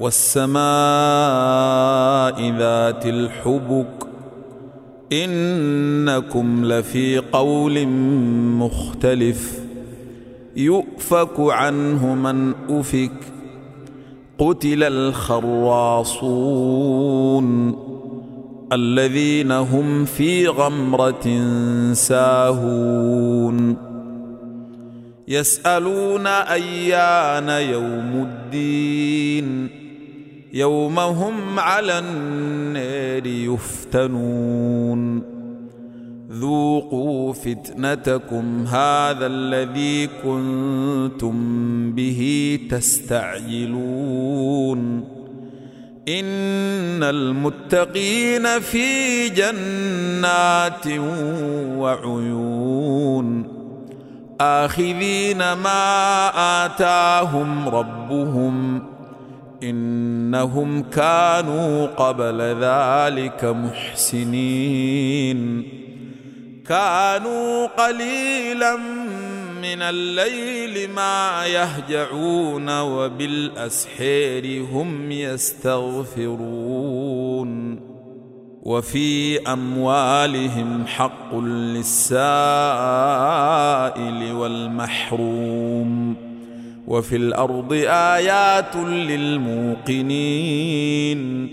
والسماء ذات الحبك إنكم لفي قول مختلف يؤفك عنه من أفك قتل الخراصون الذين هم في غمرة ساهون يسألون أيان يوم الدين يوم هم على النار يفتنون. ذوقوا فتنتكم هذا الذي كنتم به تستعجلون. إن المتقين في جنات وعيون. آخذين ما آتاهم ربهم. إنهم كانوا قبل ذلك محسنين. كانوا قليلا من الليل ما يهجعون وبالأسحير هم يستغفرون. وفي أموالهم حق للسائل والمحروم. وفي الأرض آيات للموقنين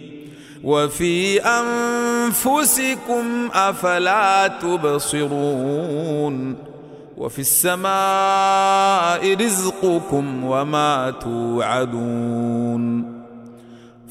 وفي أنفسكم أفلا تبصرون وفي السماء رزقكم وما توعدون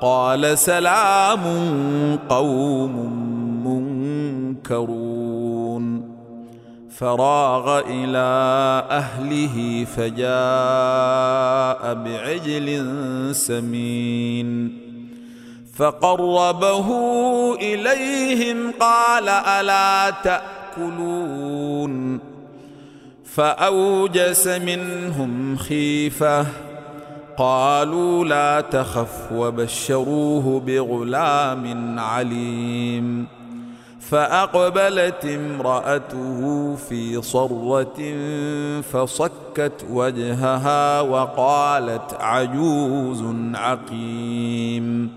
قال سلام قوم منكرون. فراغ إلى أهله فجاء بعجل سمين. فقربه إليهم قال ألا تأكلون. فأوجس منهم خيفة قالوا لا تخف وبشروه بغلام عليم. فأقبلت امرأته في صرة فصكت وجهها وقالت عجوز عقيم.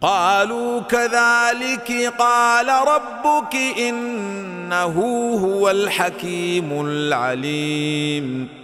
قالوا كذلك قال ربك إنه هو الحكيم العليم.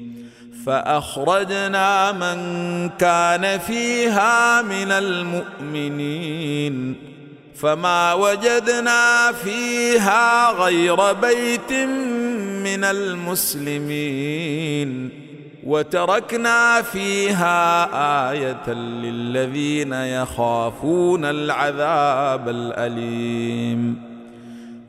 فأخرجنا من كان فيها من المؤمنين فما وجدنا فيها غير بيت من المسلمين وتركنا فيها آية للذين يخافون العذاب الأليم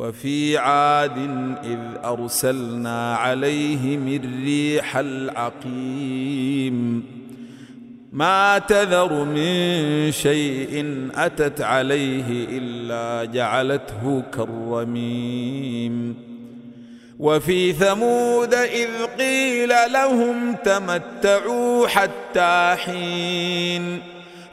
وفي عاد إذ أرسلنا عليهم الريح العقيم. ما تذر من شيء أتت عليه إلا جعلته كالرميم. وفي ثمود إذ قيل لهم تمتعوا حتى حين.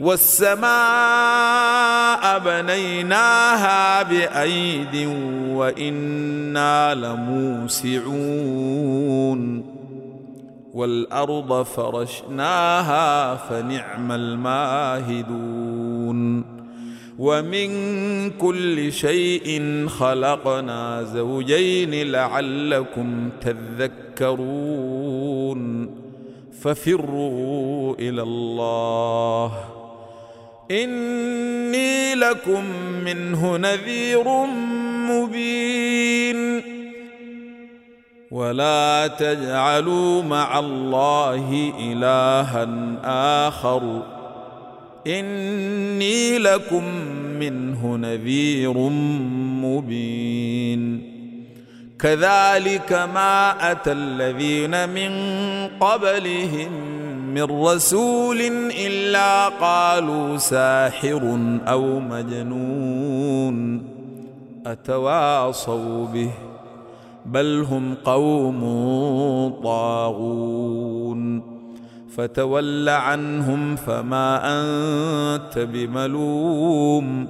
والسماء بنيناها بأيد وإنا لموسعون والأرض فرشناها فنعم الماهدون ومن كل شيء خلقنا زوجين لعلكم تذكرون ففروا إلى الله إني لكم منه نذير مبين. ولا تجعلوا مع الله إلها آخر. إني لكم منه نذير مبين. كذلك ما أتى الذين من قبلهم من رسول إلا قالوا ساحر أو مجنون أتواصوا به بل هم قوم طاغون فتول عنهم فما أنت بملوم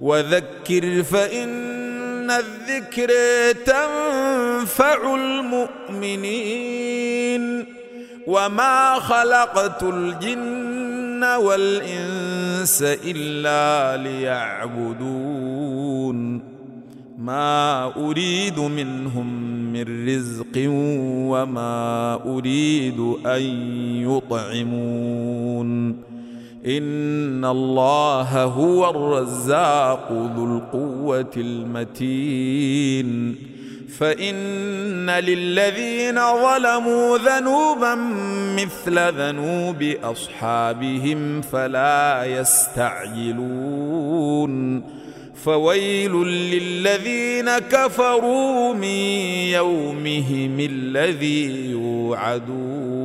وذكر فإن الذكر تنفع المؤمنين وما خلقت الجن والإنس إلا ليعبدون. ما أريد منهم من رزق وما أريد أن يطعمون. إن الله هو الرزاق ذو القوة المتين. فإن للذين ظلموا ذنوبا مثل ذنوب أصحابهم فلا يستعجلون. فويل للذين كفروا من يومهم الذي يوعدون.